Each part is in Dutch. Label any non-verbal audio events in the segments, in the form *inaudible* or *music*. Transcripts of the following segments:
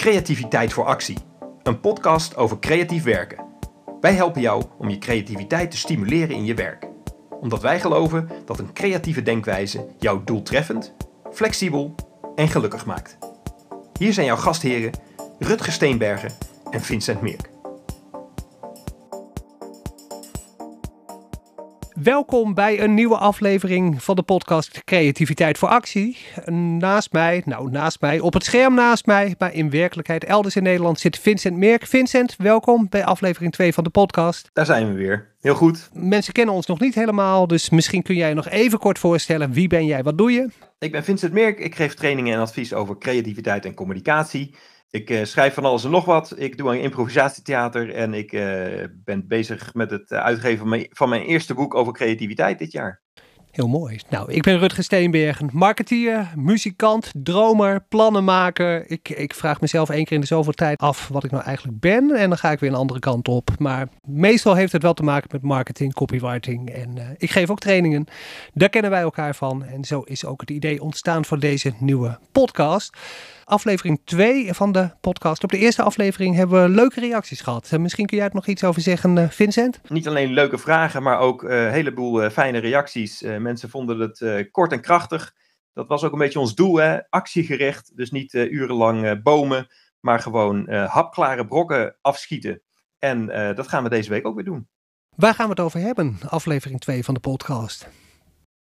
Creativiteit voor Actie, een podcast over creatief werken. Wij helpen jou om je creativiteit te stimuleren in je werk. Omdat wij geloven dat een creatieve denkwijze jou doeltreffend, flexibel en gelukkig maakt. Hier zijn jouw gastheren Rutger Steenbergen en Vincent Meerk. Welkom bij een nieuwe aflevering van de podcast Creativiteit voor Actie. Naast mij, nou naast mij, op het scherm naast mij, maar in werkelijkheid elders in Nederland zit Vincent Merk. Vincent, welkom bij aflevering 2 van de podcast. Daar zijn we weer. Heel goed. Mensen kennen ons nog niet helemaal, dus misschien kun jij nog even kort voorstellen. Wie ben jij, wat doe je? Ik ben Vincent Merk. Ik geef trainingen en advies over creativiteit en communicatie. Ik uh, schrijf van alles en nog wat. Ik doe aan improvisatietheater en ik uh, ben bezig met het uitgeven van mijn, van eerste boek over creativiteit dit jaar. Heel mooi. Nou, ik ben Rutger Steenbergen, marketeer, muzikant, dromer, plannenmaker. Ik, ik vraag mezelf één keer in de zoveel tijd af wat ik nou eigenlijk ben. En dan ga ik weer een andere kant op. Maar meestal heeft het wel te maken met marketing, copywriting. En ik geef ook trainingen. Daar kennen wij elkaar van. En zo is ook het idee ontstaan voor deze nieuwe podcast aflevering 2 van de podcast. Op de eerste aflevering hebben we leuke reacties gehad. Misschien kun jij er nog iets over zeggen, Vincent? Niet alleen leuke vragen, maar ook een heleboel uh, fijne reacties. Uh, mensen vonden het kort en krachtig. Dat was ook een beetje ons doel, hè? actiegericht. Dus niet urenlang bomen, maar gewoon hapklare brokken afschieten. En dat gaan we deze week ook weer doen. Waar gaan we het over hebben, aflevering 2 van de podcast?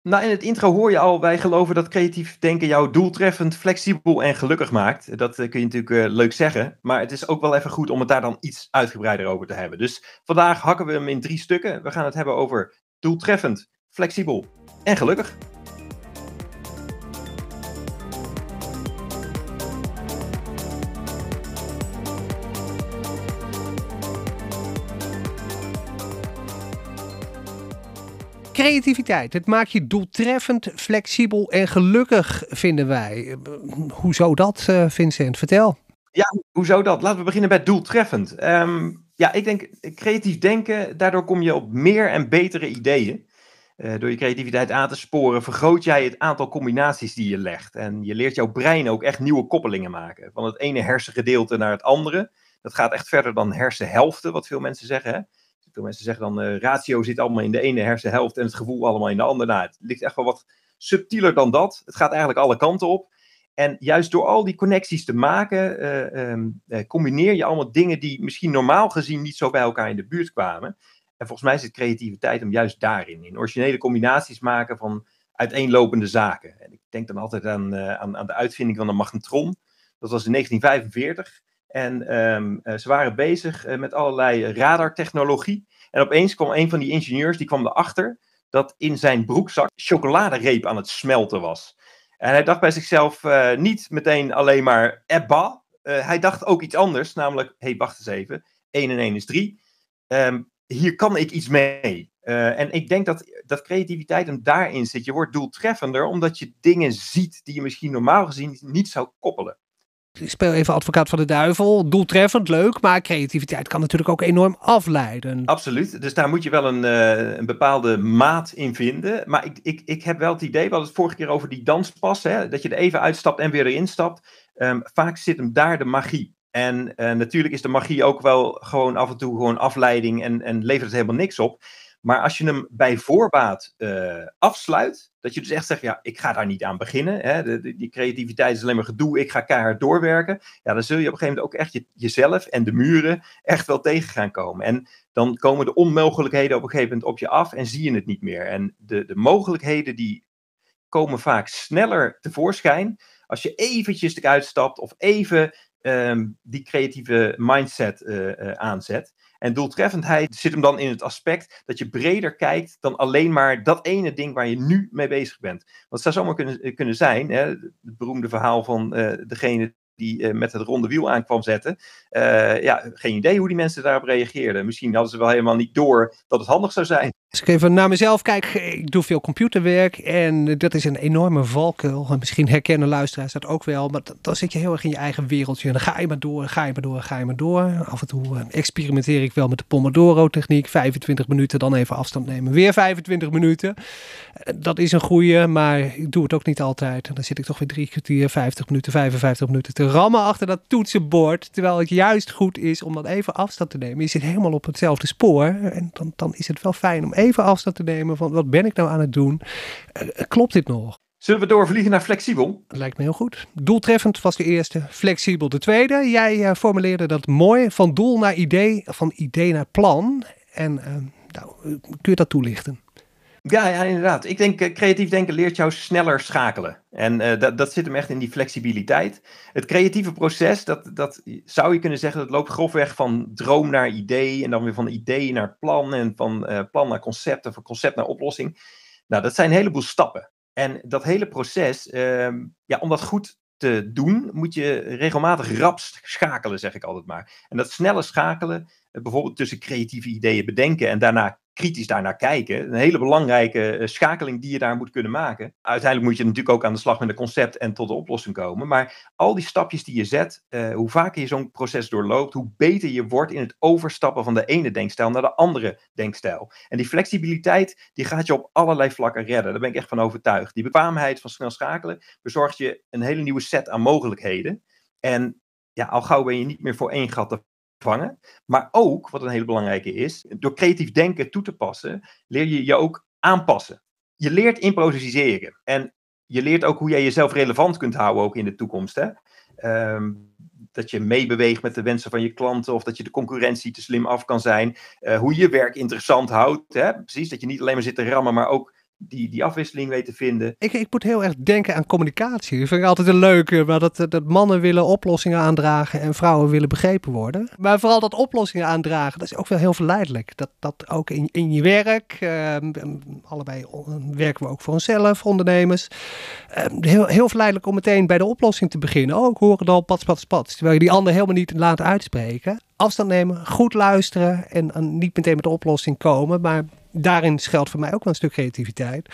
Nou, in het intro hoor je al, wij geloven dat creatief denken jou doeltreffend, flexibel en gelukkig maakt. Dat uh, kun je natuurlijk uh, leuk zeggen, maar het is ook wel even goed om het daar dan iets uitgebreider over te hebben. Dus vandaag hakken we hem in drie stukken. We gaan het hebben over doeltreffend, flexibel en gelukkig. Creativiteit, het maakt je doeltreffend, flexibel en gelukkig, vinden wij. Hoezo dat, uh, Vincent? Vertel. Ja, hoezo dat? Laten we beginnen bij doeltreffend. Um, ja, ik denk creatief denken, daardoor kom je op meer en betere ideeën. Uh, door je creativiteit aan te sporen, vergroot jij het aantal combinaties die je legt. En je leert jouw brein ook echt nieuwe koppelingen maken. Van het ene hersengedeelte naar het andere. Dat gaat echt verder dan hersenhelften, wat veel mensen zeggen. Hè? Veel mensen zeggen dan, uh, ratio zit allemaal in de ene hersenhelft en het gevoel allemaal in de andere. Nou, het ligt echt wel wat subtieler dan dat. Het gaat eigenlijk alle kanten op. En juist door al die connecties te maken, uh, um, uh, combineer je allemaal dingen die misschien normaal gezien niet zo bij elkaar in de buurt kwamen. En volgens mij zit creativiteit om juist daarin, in originele combinaties maken van uiteenlopende zaken. En ik denk dan altijd aan, aan, aan de uitvinding van de magnetron. Dat was in 1945. En um, ze waren bezig uh, met allerlei radartechnologie. En opeens kwam een van die ingenieurs, die kwam erachter dat in zijn broekzak chocoladereep aan het smelten was. En hij dacht bij zichzelf uh, niet meteen alleen maar ebba. hij dacht ook iets anders, namelijk, hé, hey, wacht eens even, 1 en 1 is 3. Um, hier kan ik iets mee. en ik denk dat, dat creativiteit hem daarin zit. Je wordt doeltreffender omdat je dingen ziet die je misschien normaal gezien niet zou koppelen ik speel even advocaat van de duivel. Doeltreffend, leuk, maar creativiteit kan natuurlijk ook enorm afleiden. Absoluut. Dus daar moet je wel een, uh, een bepaalde maat in vinden. Maar ik, ik, ik heb wel het idee, we hadden het vorige keer over die danspas, hè, dat je er even uitstapt en weer erin stapt. Um, vaak zit hem daar de magie. En uh, natuurlijk is de magie ook wel gewoon af en toe gewoon afleiding en, en levert het helemaal niks op. Maar als je hem bij voorbaat uh, afsluit, dat je dus echt zegt, ja, ik ga daar niet aan beginnen. Hè, de, die creativiteit is alleen maar gedoe, ik ga keihard doorwerken. Ja, dan zul je op een gegeven moment ook echt je, jezelf en de muren echt wel tegen gaan komen. En dan komen de onmogelijkheden op een gegeven moment op je af en zie je het niet meer. En de, de mogelijkheden die komen vaak sneller tevoorschijn als je eventjes eruit stapt of even um, die creatieve mindset uh, uh, aanzet. En doeltreffendheid zit hem dan in het aspect dat je breder kijkt dan alleen maar dat ene ding waar je nu mee bezig bent. Want het zou zomaar kunnen, kunnen zijn, hè, het beroemde verhaal van uh, degene die uh, met het ronde wiel aankwam zetten. Uh, ja, geen idee hoe die mensen daarop reageerden. Misschien hadden ze wel helemaal niet door dat het handig zou zijn. Als ik even naar mezelf kijk, ik doe veel computerwerk en dat is een enorme valkuil. En misschien herkennen luisteraars dat ook wel, maar dan zit je heel erg in je eigen wereldje. En dan ga je maar door, ga je maar door, ga je maar door. Af en toe eh, experimenteer ik wel met de Pomodoro-techniek. 25 minuten, dan even afstand nemen. Weer 25 minuten. Eh, dat is een goede, maar ik doe het ook niet altijd. En dan zit ik toch weer drie kwartier, 50 minuten, 55 minuten te rammen achter dat toetsenbord. Terwijl het juist goed is om dan even afstand te nemen. Je zit helemaal op hetzelfde spoor. En dan, dan is het wel fijn om even afstand te nemen van wat ben ik nou aan het doen? Uh, klopt dit nog? Zullen we doorvliegen naar flexibel? Dat lijkt me heel goed. Doeltreffend was de eerste, flexibel de tweede. Jij uh, formuleerde dat mooi, van doel naar idee, van idee naar plan. En uh, nou, kun je dat toelichten? Ja, ja, inderdaad. Ik denk, uh, creatief denken leert jou sneller schakelen. En uh, dat, dat zit hem echt in die flexibiliteit. Het creatieve proces, dat, dat zou je kunnen zeggen, dat loopt grofweg van droom naar idee. En dan weer van idee naar plan. En van uh, plan naar concept. En van concept naar oplossing. Nou, dat zijn een heleboel stappen. En dat hele proces, ehm, ja, om dat goed te doen, moet je regelmatig rap schakelen, zeg ik altijd maar. En dat snelle schakelen, bijvoorbeeld tussen creatieve ideeën bedenken en daarna kritisch daarnaar kijken. Een hele belangrijke eh, schakeling die je daar moet kunnen maken. Uiteindelijk moet je natuurlijk ook aan de slag met een concept en tot de oplossing komen. Maar al die stapjes die je zet, uh, hoe vaker je zo'n proces doorloopt, hoe beter je wordt in het overstappen van de ene denkstijl naar de andere denkstijl. En die flexibiliteit, die gaat je op allerlei vlakken redden. Daar ben ik echt van overtuigd. Die bekwaamheid van snel schakelen bezorgt je een hele nieuwe set aan mogelijkheden. En ja, al gauw ben je niet meer voor één gat te vangen. Maar ook, wat een hele belangrijke is, door creatief denken toe te passen, leer je je ook aanpassen. Je leert improviseren. En je leert ook hoe jij jezelf relevant kunt houden, ook in de toekomst. Hè? Um, dat je meebeweegt met de wensen van je klanten, of dat je de concurrentie te slim af kan zijn. Uh, hoe je je werk interessant houdt. Hè? Precies, dat je niet alleen maar zit te rammen, maar ook die, die afwisseling weet te vinden. Ik, ik moet heel erg denken aan communicatie. Dat vind ik altijd een leuke. Maar dat, dat mannen willen oplossingen aandragen en vrouwen willen begrepen worden. Maar vooral dat oplossingen aandragen, dat is ook wel heel verleidelijk. Dat, dat ook in, in je werk. Uh, allebei werken we ook voor onszelf, ondernemers. Uh, heel, heel verleidelijk om meteen bij de oplossing te beginnen. Oh, ik hoor het al, pats. Terwijl je die ander helemaal niet laat uitspreken. Afstand nemen, goed luisteren en, en niet meteen met de oplossing komen. Maar daarin schuilt voor mij ook wel een stuk creativiteit.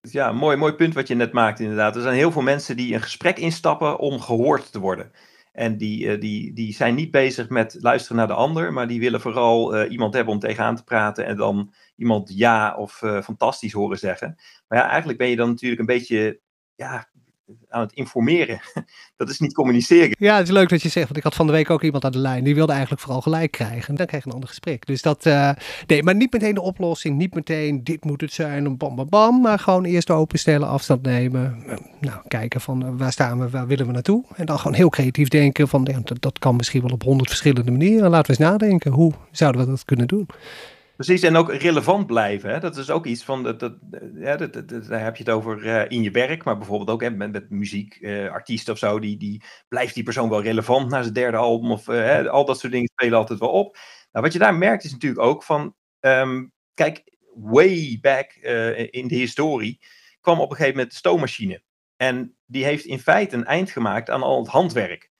Ja, mooi, mooi punt wat je net maakt inderdaad. Er zijn heel veel mensen die een gesprek instappen om gehoord te worden. En die, die, die zijn niet bezig met luisteren naar de ander, maar die willen vooral uh, iemand hebben om tegenaan te praten en dan iemand ja of uh, fantastisch horen zeggen. Maar ja, eigenlijk ben je dan natuurlijk een beetje ja, aan het informeren. *laughs* Dat is niet communiceren. Ja, het is leuk dat je zegt, want ik had van de week ook iemand aan de lijn, die wilde eigenlijk vooral gelijk krijgen. Dan krijg je een ander gesprek. Dus dat, uh, nee, maar niet meteen de oplossing, niet meteen dit moet het zijn, bam, bam, bam, maar gewoon eerst openstellen, afstand nemen. Nou, kijken van uh, waar staan we, waar willen we naartoe? En dan gewoon heel creatief denken van, dat, dat kan misschien wel op honderd verschillende manieren. Laten we eens nadenken, hoe zouden we dat kunnen doen? Precies, en ook relevant blijven. Hè? Dat is ook iets van, dat, dat, ja, dat, daar heb je het over uh, in je werk, maar bijvoorbeeld ook met, muziek, uh, artiesten of zo, die, die, blijft die persoon wel relevant na zijn derde album of hè, al dat soort dingen spelen altijd wel op. Nou, wat je daar merkt is natuurlijk ook van, um, kijk, way back in de historie kwam op een gegeven moment de stoommachine. En die heeft in feite een eind gemaakt aan al het handwerk.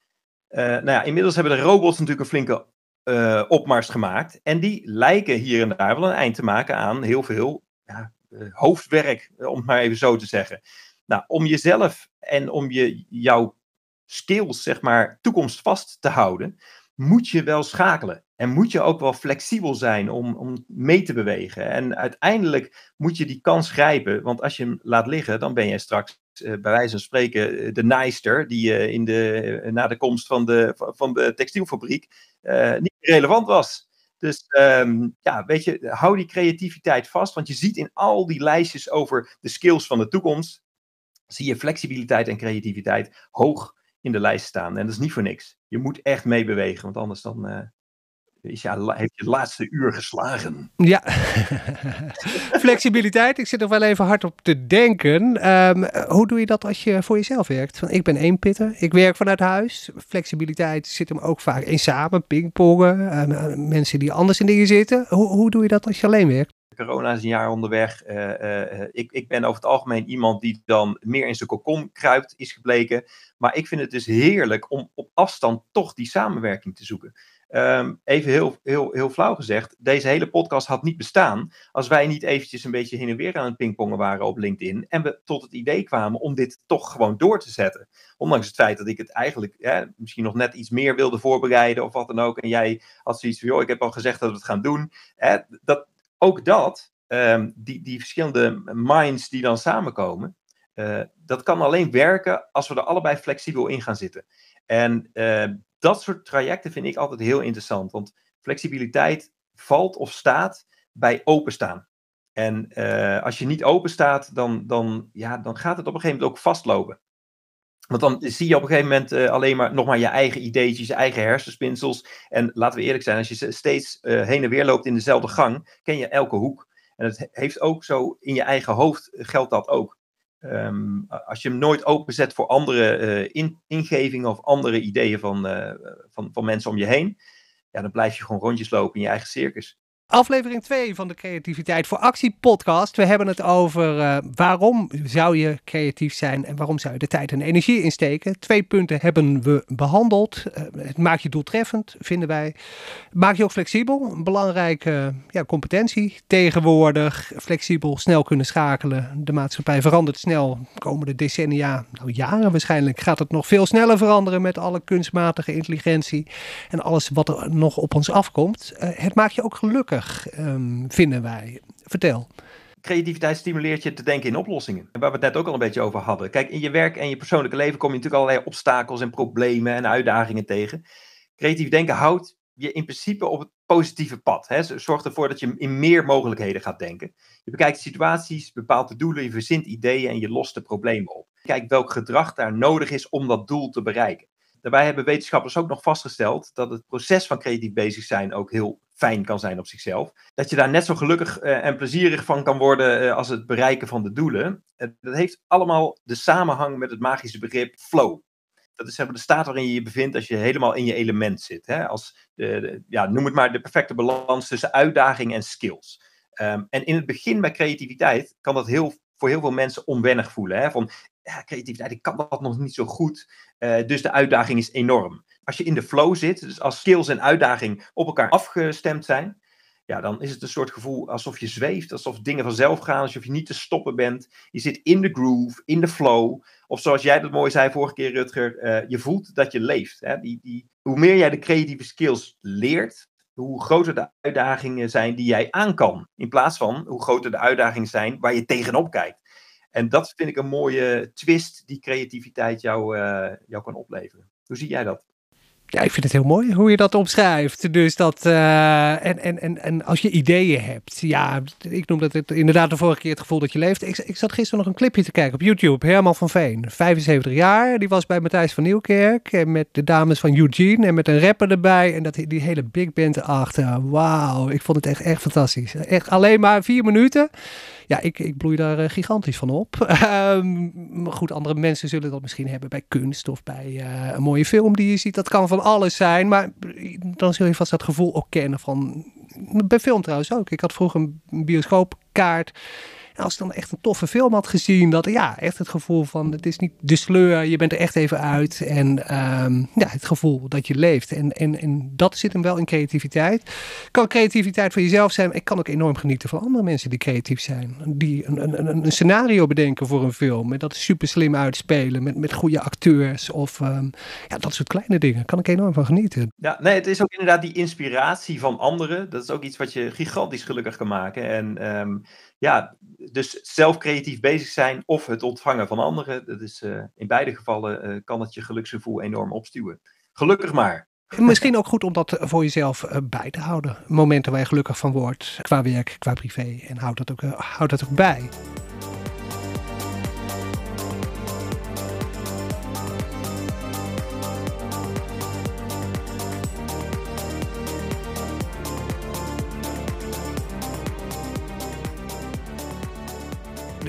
nou ja, inmiddels hebben de robots natuurlijk een flinke uh, opmars gemaakt. En die lijken hier en daar wel een eind te maken aan heel veel ja, uh, hoofdwerk, om het maar even zo te zeggen. Nou, om jezelf en om je, jouw skills, zeg maar, toekomstvast te houden, moet je wel schakelen. En moet je ook wel flexibel zijn om, om mee te bewegen. En uiteindelijk moet je die kans grijpen, want als je hem laat liggen, dan ben je straks bij wijze van spreken de nijster die uh, in de, na de komst van de, van de textielfabriek niet relevant was. Dus um, ja, weet je, hou die creativiteit vast, want je ziet in al die lijstjes over de skills van de toekomst, zie je flexibiliteit en creativiteit hoog in de lijst staan. En dat is niet voor niks. Je moet echt meebewegen, want anders dan, is ja, heeft je het laatste uur geslagen. Ja, *laughs* flexibiliteit. Ik zit er wel even hard op te denken. Um, hoe doe je dat als je voor jezelf werkt? Van, ik ben één pitter, ik werk vanuit huis. Flexibiliteit zit hem ook vaak in samen, pingpongen. Um, mensen die anders in dingen zitten. Hoe, hoe doe je dat als je alleen werkt? Corona is een jaar onderweg. Uh, uh, ik, ik ben over het algemeen iemand die dan meer in zijn kokon kruipt, is gebleken. Maar ik vind het dus heerlijk om op afstand toch die samenwerking te zoeken. Ehm, even heel, heel, heel flauw gezegd, deze hele podcast had niet bestaan als wij niet eventjes een beetje heen en weer aan het pingpongen waren op LinkedIn en we tot het idee kwamen om dit toch gewoon door te zetten. Ondanks het feit dat ik het eigenlijk misschien nog net iets meer wilde voorbereiden of wat dan ook. En jij had zoiets van, joh, ik heb al gezegd dat we het gaan doen. dat, ook dat, ehm, die, die verschillende minds die dan samenkomen, uh, dat kan alleen werken als we er allebei flexibel in gaan zitten. En uh, dat soort trajecten vind ik altijd heel interessant. Want flexibiliteit valt of staat bij openstaan. En uh, als je niet open staat, dan, dan, ja, dan gaat het op een gegeven moment ook vastlopen. Want dan zie je op een gegeven moment uh, alleen maar nog maar je eigen ideetjes, je eigen hersenspinsels. En laten we eerlijk zijn, als je steeds uh, heen en weer loopt in dezelfde gang, ken je elke hoek. En het heeft ook zo in je eigen hoofd geldt dat ook. Um, als je hem nooit openzet voor andere in, ingevingen of andere ideeën van, uh, van, van mensen om je heen, ja, dan blijf je gewoon rondjes lopen in je eigen circus. Aflevering 2 van de Creativiteit voor Actie podcast. We hebben het over uh, waarom zou je creatief zijn en waarom zou je de tijd en energie insteken. Twee punten hebben we behandeld. Uh, het maakt je doeltreffend, vinden wij. Maakt je ook flexibel. Een belangrijke ja, competentie tegenwoordig. Flexibel, snel kunnen schakelen. De maatschappij verandert snel. De komende decennia, nou jaren waarschijnlijk, gaat het nog veel sneller veranderen met alle kunstmatige intelligentie en alles wat er nog op ons afkomt. Uh, het maakt je ook gelukkig um, vinden wij. Vertel. Creativiteit stimuleert je te denken in oplossingen. Waar we het net ook al een beetje over hadden. Kijk, in je werk en je persoonlijke leven kom je natuurlijk allerlei obstakels en problemen en uitdagingen tegen. Creatief denken houdt je in principe op het positieve pad. Hè. Zorgt ervoor dat je in meer mogelijkheden gaat denken. Je bekijkt situaties, bepaalt de doelen, je verzint ideeën en je lost de problemen op. Kijk welk gedrag daar nodig is om dat doel te bereiken. Daarbij hebben wetenschappers ook nog vastgesteld dat het proces van creatief bezig zijn ook heel fijn kan zijn op zichzelf. Dat je daar net zo gelukkig uh, en plezierig van kan worden uh, als het bereiken van de doelen. Uh, dat heeft allemaal de samenhang met het magische begrip flow. Dat is de staat waarin je je bevindt als je helemaal in je element zit. Hè? Als ja, noem het maar de perfecte balans tussen uitdaging en skills. Um, en in het begin bij creativiteit kan dat heel, voor heel veel mensen onwennig voelen. Hè? Van ja, creativiteit, ik kan dat nog niet zo goed. dus de uitdaging is enorm als je in de flow zit, dus als skills en uitdaging op elkaar afgestemd zijn, ja, dan is het een soort gevoel alsof je zweeft, alsof dingen vanzelf gaan, alsof je niet te stoppen bent. Je zit in de groove, in de flow. Of zoals jij dat mooi zei vorige keer, Rutger, uh, je voelt dat je leeft. Hè? Die, die, hoe meer jij de creatieve skills leert, hoe groter de uitdagingen zijn die jij aan kan. In plaats van hoe groter de uitdagingen zijn waar je tegenop kijkt. En dat vind ik een mooie twist die creativiteit jou, uh, jou kan opleveren. Hoe zie jij dat? Ja, ik vind het heel mooi hoe je dat omschrijft. Dus dat, uh, en, en, en, en als je ideeën hebt, ja, ik noem het inderdaad de vorige keer het gevoel dat je leeft. Ik, ik zat gisteren nog een clipje te kijken op YouTube, Herman van Veen, 75 jaar. Die was bij Matthijs van Nieuwkerk en met de dames van Eugene en met een rapper erbij. En dat, die hele big band erachter. Wauw, ik vond het echt, echt fantastisch. Echt alleen maar vier minuten ja, ik, ik bloei daar uh, gigantisch van op. *laughs* Um, goed, andere mensen zullen dat misschien hebben bij kunst of bij uh, een mooie film die je ziet. Dat kan van alles zijn, maar dan zul je vast dat gevoel ook kennen van... Bij film trouwens ook. Ik had vroeger een bioscoopkaart als ik dan echt een toffe film had gezien, dat ja, echt het gevoel van het is niet de sleur, je bent er echt even uit. En um, ja, het gevoel dat je leeft. En, en, en dat zit hem wel in creativiteit. Kan creativiteit voor jezelf zijn, maar ik kan ook enorm genieten van andere mensen die creatief zijn. Die een, een, een, scenario bedenken voor een film. En dat super slim uitspelen met, met goede acteurs. Of um, ja, dat soort kleine dingen. Kan ik enorm van genieten. Ja, nee, het is ook inderdaad die inspiratie van anderen. Dat is ook iets wat je gigantisch gelukkig kan maken. En um, ja, dus zelf creatief bezig zijn of het ontvangen van anderen, dat is, uh, in beide gevallen uh, kan het je geluksgevoel enorm opstuwen. Gelukkig maar. *laughs* Misschien ook goed om dat voor jezelf uh, bij te houden. Momenten waar je gelukkig van wordt, qua werk, qua privé. En houd dat ook, houd dat ook bij.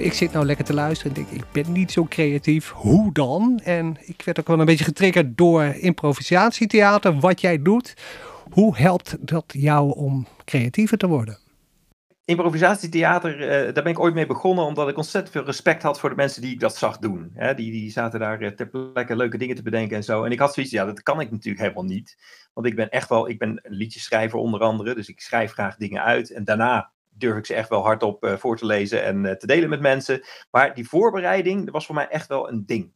Ik zit nou lekker te luisteren en denk, ik ben niet zo creatief. Hoe dan? En ik werd ook wel een beetje getriggerd door improvisatietheater, wat jij doet. Hoe helpt dat jou om creatiever te worden? improvisatietheater, uh, daar ben ik ooit mee begonnen omdat ik ontzettend veel respect had voor de mensen die ik dat zag doen. Die, die zaten daar uh, ter plekke leuke dingen te bedenken en zo. En ik had zoiets, ja, dat kan ik natuurlijk helemaal niet. Want ik ben echt wel, ik ben een liedjeschrijver onder andere, dus ik schrijf graag dingen uit. En daarna durf ik ze echt wel hardop uh, voor te lezen en te delen met mensen. Maar die voorbereiding, dat was voor mij echt wel een ding.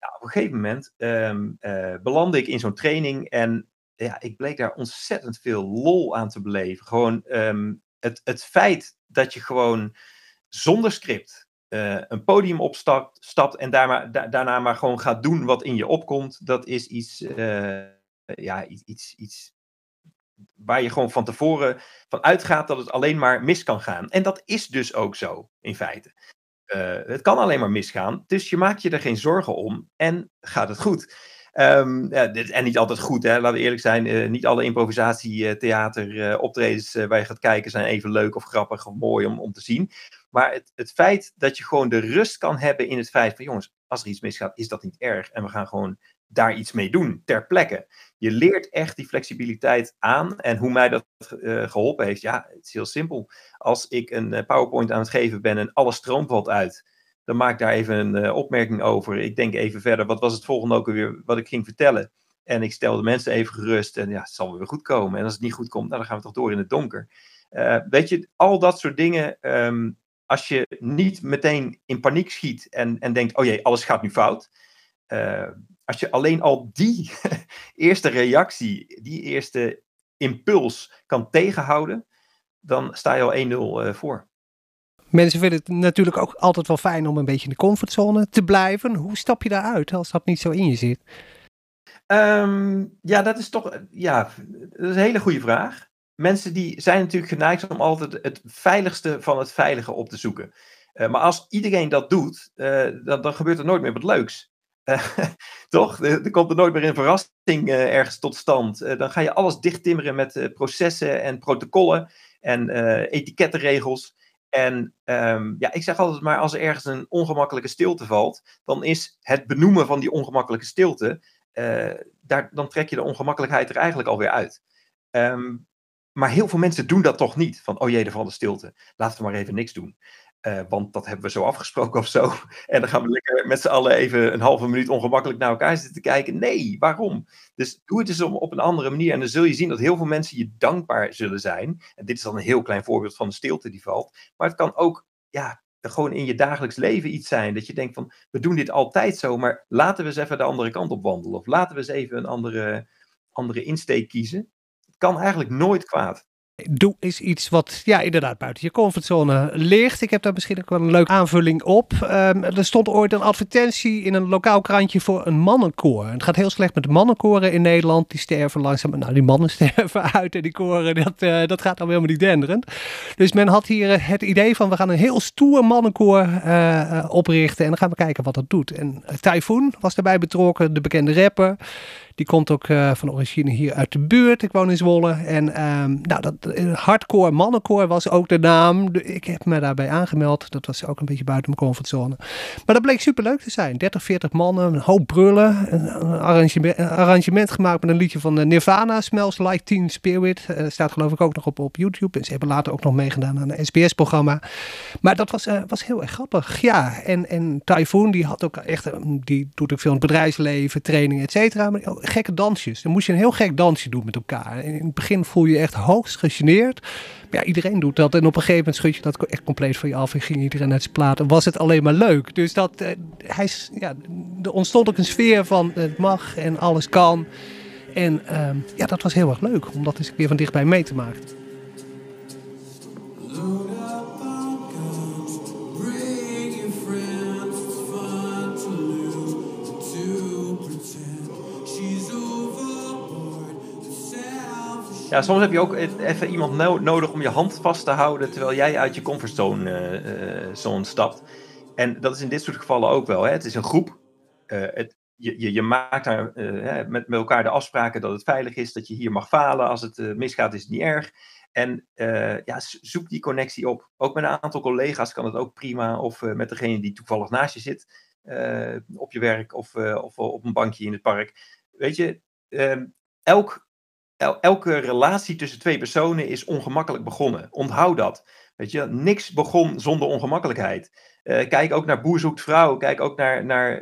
Nou, op een gegeven moment um, belandde ik in zo'n training en ja, ik bleek daar ontzettend veel lol aan te beleven. Gewoon um, het, het feit dat je gewoon zonder script een podium opstapt stapt en daarna maar gewoon gaat doen wat in je opkomt, dat is iets, ja, iets, iets waar je gewoon van tevoren van uitgaat dat het alleen maar mis kan gaan. En dat is dus ook zo, in feite. Uh, het kan alleen maar misgaan, dus je maakt je er geen zorgen om en gaat het goed. Um, ja, dit, en niet altijd goed, hè? laten we eerlijk zijn. Uh, niet alle improvisatietheater uh, optredens uh, waar je gaat kijken zijn even leuk of grappig of mooi om, om te zien. Maar het, het feit dat je gewoon de rust kan hebben in het feit van jongens, als er iets misgaat, is dat niet erg. En we gaan gewoon daar iets mee doen, ter plekke. Je leert echt die flexibiliteit aan. En hoe mij dat geholpen heeft, ja, het is heel simpel. Als ik een PowerPoint aan het geven ben en alles stroom valt uit dan maak ik daar even een uh, opmerking over. Ik denk even verder, wat was het volgende ook alweer wat ik ging vertellen? En ik stel de mensen even gerust en ja, het zal weer goed komen. En als het niet goed komt, nou, dan gaan we toch door in het donker. Weet je, al dat soort dingen, um, als je niet meteen in paniek schiet en, en denkt, oh jee, alles gaat nu fout. Als je alleen al die *laughs* eerste reactie, die eerste impuls kan tegenhouden, dan sta je al 1-0 voor. Mensen vinden het natuurlijk ook altijd wel fijn om een beetje in de comfortzone te blijven. Hoe stap je daaruit als dat niet zo in je zit? Um, ja, dat is toch ja, dat is een hele goede vraag. Mensen die zijn natuurlijk geneigd om altijd het veiligste van het veilige op te zoeken. Uh, maar als iedereen dat doet, uh, dan, dan, gebeurt er nooit meer wat leuks. *laughs* Toch? Er komt er nooit meer een verrassing ergens tot stand. dan ga je alles dichttimmeren met processen en protocollen en etikettenregels. En um, ja, ik zeg altijd maar, als er ergens een ongemakkelijke stilte valt, dan is het benoemen van die ongemakkelijke stilte, daar, dan trek je de ongemakkelijkheid er eigenlijk alweer uit. Um, maar heel veel mensen doen dat toch niet. Van, oh jee, er valt een stilte. Laten we maar even niks doen. Uh, want dat hebben we zo afgesproken *laughs* of zo. En dan gaan we lekker met z'n allen even een halve minuut ongemakkelijk naar elkaar zitten kijken. Nee, waarom? Dus doe het eens op een andere manier. En dan zul je zien dat heel veel mensen je dankbaar zullen zijn. En dit is dan een heel klein voorbeeld van de stilte die valt. Maar het kan ook, ja, gewoon in je dagelijks leven iets zijn. Dat je denkt van, we doen dit altijd zo, maar laten we eens even de andere kant op wandelen. Of laten we eens even een andere, andere insteek kiezen. Het kan eigenlijk nooit kwaad. Doe is iets wat ja, inderdaad buiten je comfortzone ligt. Ik heb daar misschien ook wel een leuke aanvulling op. Um, er stond ooit een advertentie in een lokaal krantje voor een mannenkoor. Het gaat heel slecht met de mannenkoren in Nederland. Die sterven langzaam. Nou, die mannen *laughs* sterven uit en die koren, dat, uh, dat gaat dan helemaal niet denderend. Dus men had hier eh, het idee van we gaan een heel stoer mannenkoor uh, oprichten. En dan gaan we kijken wat dat doet. En Typhoon was daarbij betrokken, de bekende rapper. Die komt ook van origine hier uit de buurt. Ik woon in Zwolle. En um, nou, dat eh, hardcore mannenkoor was ook de naam. Ik heb me daarbij aangemeld. Dat was ook een beetje buiten mijn comfortzone. Maar dat bleek superleuk te zijn. 30, 40 mannen, een hoop brullen. Een arrangement, een arrangement gemaakt met een liedje van Nirvana, Smells Like Teen Spirit. Uh, staat geloof ik ook nog op, op YouTube. En ze hebben later ook nog meegedaan aan een SBS-programma. Maar dat was, was heel erg grappig. Ja, en, en Typhoon, die had ook echt, die doet ook veel in het bedrijfsleven, training, et cetera. Maar gekke dansjes. Dan moest je een heel gek dansje doen met elkaar. In het begin voel je je echt hoogst Maar ja, iedereen doet dat. En op een gegeven moment schud je dat echt compleet van je af. En ging iedereen uit zijn plaat. En was het alleen maar leuk. Dus dat, uh, hij, ja, er ontstond ook een sfeer van het mag en alles kan. En uh, ja, dat was heel erg leuk om dat eens weer van dichtbij mee te maken. Ja, soms heb je ook even iemand no nodig om je hand vast te houden terwijl jij uit je comfortzone uh, stapt. En dat is in dit soort gevallen ook wel. Hè? Het is een groep. Uh, het, je, je, je, maakt daar met, met elkaar de afspraken dat het veilig is, dat je hier mag falen. Als het misgaat, is het niet erg. En ja, zoek die connectie op. Ook met een aantal collega's kan het ook prima. Of met degene die toevallig naast je zit op je werk of, of op een bankje in het park. Weet je, ehm, elk elke relatie tussen twee personen is ongemakkelijk begonnen. Onthoud dat. Weet je, niks begon zonder ongemakkelijkheid. kijk ook naar Boer zoekt vrouw. Kijk ook naar, naar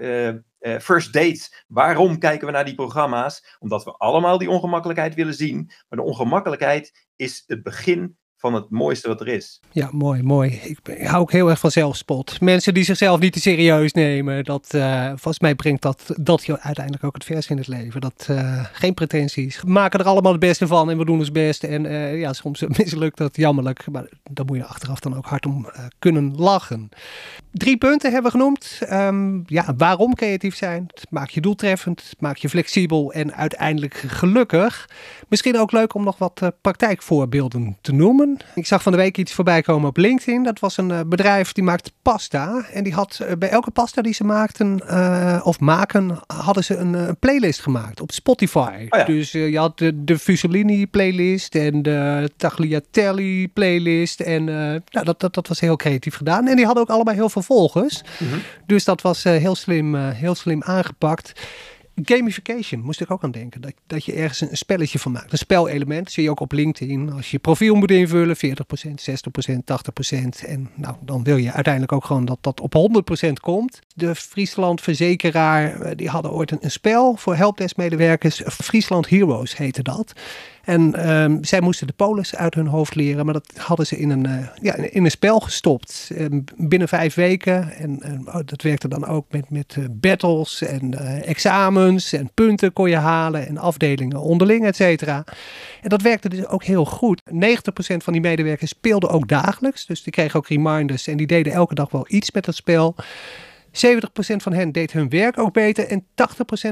First Dates. Waarom kijken we naar die programma's? Omdat we allemaal die ongemakkelijkheid willen zien. Maar de ongemakkelijkheid is het begin van het mooiste wat er is. Ja, mooi, mooi. Ik, hou ook heel erg van zelfspot. Mensen die zichzelf niet te serieus nemen. Dat, uh, volgens mij brengt dat, dat je uiteindelijk ook het vers in het leven. Dat, uh, geen pretenties. We maken er allemaal het beste van en we doen ons best. En uh, ja, soms *laughs* mislukt dat jammerlijk. Maar dan moet je achteraf dan ook hard om kunnen lachen. Drie punten hebben we genoemd. Um, ja, waarom creatief zijn? Het maakt je doeltreffend, het maakt je flexibel en uiteindelijk gelukkig. Misschien ook leuk om nog wat praktijkvoorbeelden te noemen. Ik zag van de week iets voorbij komen op LinkedIn. Dat was een uh, bedrijf die maakt pasta. En die had uh, bij elke pasta die ze maakten of maken, hadden ze een playlist gemaakt op Spotify. Oh ja. Dus je had de, de Fusellini playlist en de Tagliatelle playlist. En nou, dat, dat, dat was heel creatief gedaan. En die hadden ook allebei heel veel Mm -hmm. Dus dat was heel, slim, heel slim aangepakt. Gamification moest ik ook aan denken. Dat, dat je ergens een, spelletje van maakt. Een spelelement zie je ook op LinkedIn. Als je profiel moet invullen, 40%, 60%, 80%. En nou, dan wil je uiteindelijk ook gewoon dat dat op 100% komt. De Friesland Verzekeraar, eh, die hadden ooit een, een spel voor helpdesk medewerkers. Friesland Heroes heette dat. En um, zij moesten de polis uit hun hoofd leren, maar dat hadden ze in een, uh, ja, in een spel gestopt. Um, binnen vijf weken. En uh, dat werkte dan ook met, met uh, battles en examens en punten kon je halen en afdelingen onderling, et cetera. En dat werkte dus ook heel goed. 90% van die medewerkers speelden ook dagelijks. Dus die kregen ook reminders en die deden elke dag wel iets met dat spel. 70% van hen deed hun werk ook beter en 80%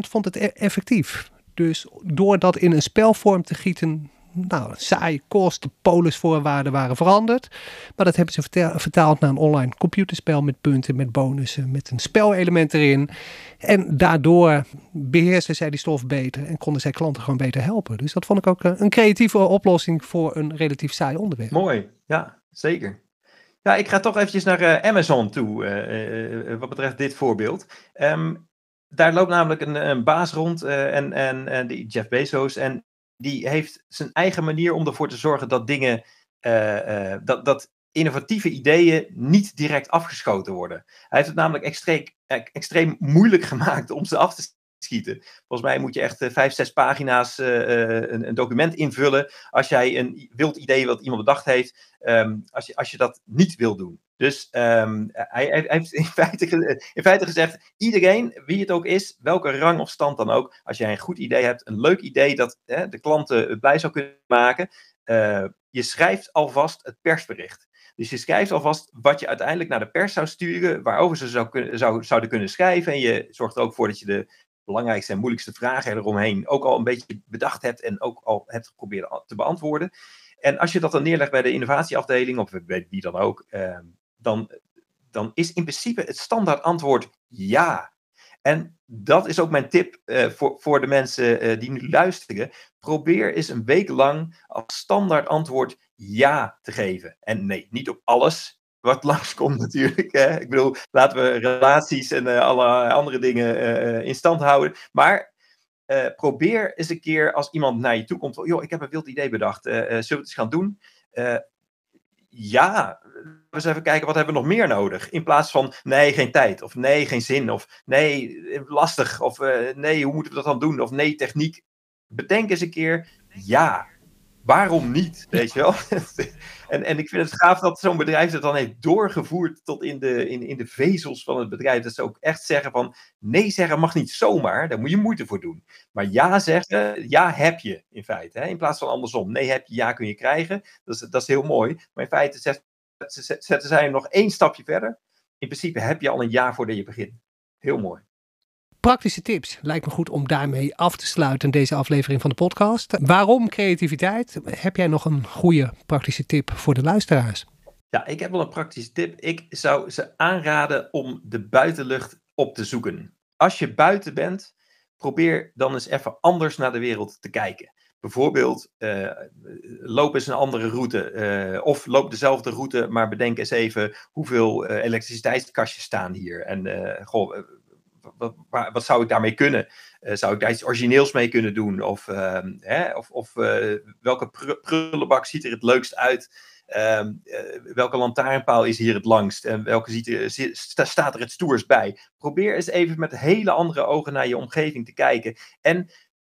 vond het e-, effectief. Dus door dat in een spelvorm te gieten, nou, saai kost, de polisvoorwaarden waren veranderd. Maar dat hebben ze vertaald naar een online computerspel met punten, met bonussen, met een spelelement erin. En daardoor beheersten zij die stof beter en konden zij klanten gewoon beter helpen. Dus dat vond ik ook een creatieve oplossing voor een relatief saai onderwerp. Mooi, ja, zeker. Ja, ik ga toch eventjes naar uh, Amazon toe, uh, wat betreft dit voorbeeld. Um, daar loopt namelijk een, een baas rond uh, en, en, die Jeff Bezos. En die heeft zijn eigen manier om ervoor te zorgen dat dingen, uh, uh, dat, dat innovatieve ideeën niet direct afgeschoten worden. Hij heeft het namelijk extreem, extreem moeilijk *laughs* gemaakt om ze af te schieten. Volgens mij moet je echt vijf, zes pagina's een, een, document invullen als jij een wild idee wat iemand bedacht heeft, um, als, je, als je dat niet wil doen. Dus um, hij, hij, heeft in feite, in feite, gezegd: iedereen, wie het ook is, welke rang of stand dan ook, als jij een goed idee hebt, een leuk idee dat hè, de klanten blij zou kunnen maken, uh, je schrijft alvast het persbericht. Dus je schrijft alvast wat je uiteindelijk naar de pers zou sturen, waarover ze zou zou, zouden kunnen schrijven. En je zorgt er ook voor dat je de belangrijkste en moeilijkste vragen eromheen ook al een beetje bedacht hebt en ook al hebt geprobeerd te beantwoorden. En als je dat dan neerlegt bij de innovatieafdeling, of bij wie dan ook, uh, dan, dan is in principe het standaard antwoord ja. En dat is ook mijn tip uh, voor, voor de mensen uh, die nu luisteren. Probeer eens een week lang als standaard antwoord ja te geven. En nee, niet op alles wat *laughs* langskomt natuurlijk. Hè. Ik bedoel, laten we relaties en uh, alle andere dingen in stand houden. Maar probeer eens een keer als iemand naar je toe komt. Joh, ik heb een wild idee bedacht. zullen we het eens gaan doen? Ja, we eens even kijken wat hebben we nog meer nodig. In plaats van nee, geen tijd. Of nee, geen zin. Of nee, lastig. Of uh, nee, hoe moeten we dat dan doen? Of nee, techniek. Bedenk eens een keer, ja, waarom niet? Weet je wel? *laughs* en, en ik vind het gaaf dat zo'n bedrijf het dan heeft doorgevoerd tot in de, in, in de vezels van het bedrijf. Dat ze ook echt zeggen van nee zeggen mag niet zomaar, daar moet je moeite voor doen. Maar ja zeggen, ja heb je in feite. Hè? In plaats van andersom. Nee heb je, ja kun je krijgen. Dat is, dat is heel mooi. Maar in feite zetten zij nog één stapje verder. In principe heb je al een jaar voordat je begint. Heel mooi praktische tips. Lijkt me goed om daarmee af te sluiten deze aflevering van de podcast. Waarom creativiteit? Heb jij nog een goede praktische tip voor de luisteraars? Ja, ik heb wel een praktische tip. Ik zou ze aanraden om de buitenlucht op te zoeken. Als je buiten bent, probeer dan eens even anders naar de wereld te kijken. Bijvoorbeeld, uh, loop eens een andere route. Uh, of loop dezelfde route, maar bedenk eens even hoeveel uh, elektriciteitskastjes staan hier. En goh, wat, wat, zou ik daarmee kunnen? Uh, zou ik daar iets origineels mee kunnen doen? Of, uh, hè, of, of uh, welke prullenbak ziet er het leukst uit? Ehm, welke lantaarnpaal is hier het langst? En welke ziet er, staat er het stoers bij? Probeer eens even met hele andere ogen naar je omgeving te kijken. En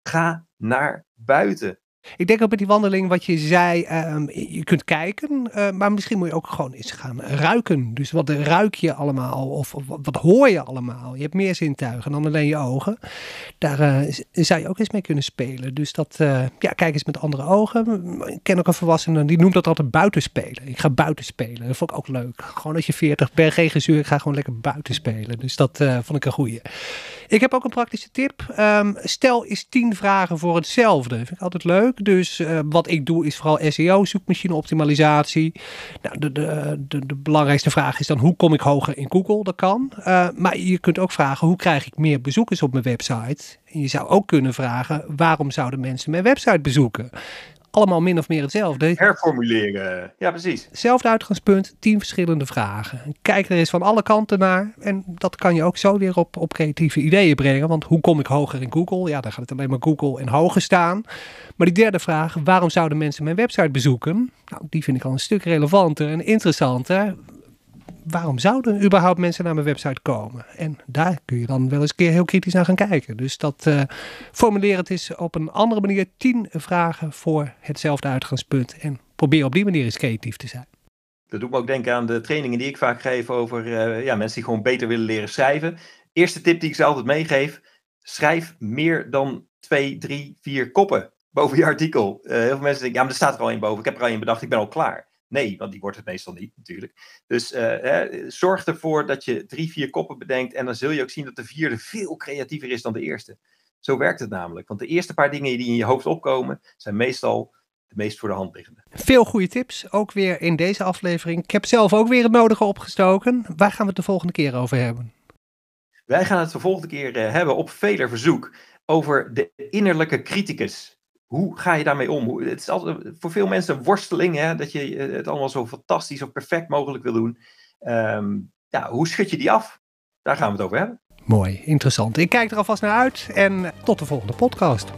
ga naar buiten. Ik denk ook met die wandeling wat je zei, ehm, je kunt kijken, uh, maar misschien moet je ook gewoon eens gaan ruiken. Dus wat ruik je allemaal of, wat, hoor je allemaal? Je hebt meer zintuigen dan alleen je ogen. Daar uh, zou je ook eens mee kunnen spelen. Dus dat, uh, ja, kijk eens met andere ogen. Ik ken ook een volwassene, die noemt dat altijd buitenspelen. Ik ga buiten spelen. Dat vond ik ook leuk. Gewoon als je 40 per geen gezuur, ik ga gewoon lekker buiten spelen. Dus dat vond ik een goeie. Ik heb ook een praktische tip. Um, stel eens 10 vragen voor hetzelfde. Vind ik altijd leuk. Dus uh, wat ik doe is vooral SEO, zoekmachine optimalisatie. Nou, de, de, de, belangrijkste vraag is dan hoe kom ik hoger in Google? Dat kan. Uh, maar je kunt ook vragen hoe krijg ik meer bezoekers op mijn website? En je zou ook kunnen vragen waarom zouden mensen mijn website bezoeken? Allemaal min of meer hetzelfde. Herformuleren, ja precies. Hetzelfde uitgangspunt, tien verschillende vragen. Kijk er eens van alle kanten naar en dat kan je ook zo weer op, op creatieve ideeën brengen. Want hoe kom ik hoger in Google? Ja, daar gaat het alleen maar Google en hoger staan. Maar die derde vraag, waarom zouden mensen mijn website bezoeken? Nou, die vind ik al een stuk relevanter en interessanter waarom zouden überhaupt mensen naar mijn website komen? En daar kun je dan wel eens een keer heel kritisch naar gaan kijken. Dus dat uh, formuleer het eens op een andere manier. Tien vragen voor hetzelfde uitgangspunt. En probeer op die manier eens creatief te zijn. Dat doet me ook denken aan de trainingen die ik vaak geef over uh, ja, mensen die gewoon beter willen leren schrijven. Eerste tip die ik ze altijd meegeef: schrijf meer dan twee, drie, vier koppen boven je artikel. Uh, heel veel mensen denken, ja, maar er staat er al één boven. Ik heb er al één bedacht, ik ben al klaar. Nee, want die wordt het meestal niet natuurlijk. Dus uh, zorg ervoor dat je drie, vier koppen bedenkt. En dan zul je ook zien dat de vierde veel creatiever is dan de eerste. Zo werkt het namelijk. Want de eerste paar dingen die in je hoofd opkomen, zijn meestal de meest voor de hand liggende. Veel goede tips, ook weer in deze aflevering. Ik heb zelf ook weer het nodige opgestoken. Waar gaan we het de volgende keer over hebben? Wij gaan het de volgende keer uh, hebben op veler verzoek over de innerlijke criticus. Hoe ga je daarmee om? Het is altijd voor veel mensen een worsteling, hè, dat je eh, het allemaal zo fantastisch of perfect mogelijk wil doen. Um, ja, hoe schud je die af? Daar gaan we het over hebben. Mooi, interessant. Ik kijk er alvast naar uit en tot de volgende podcast.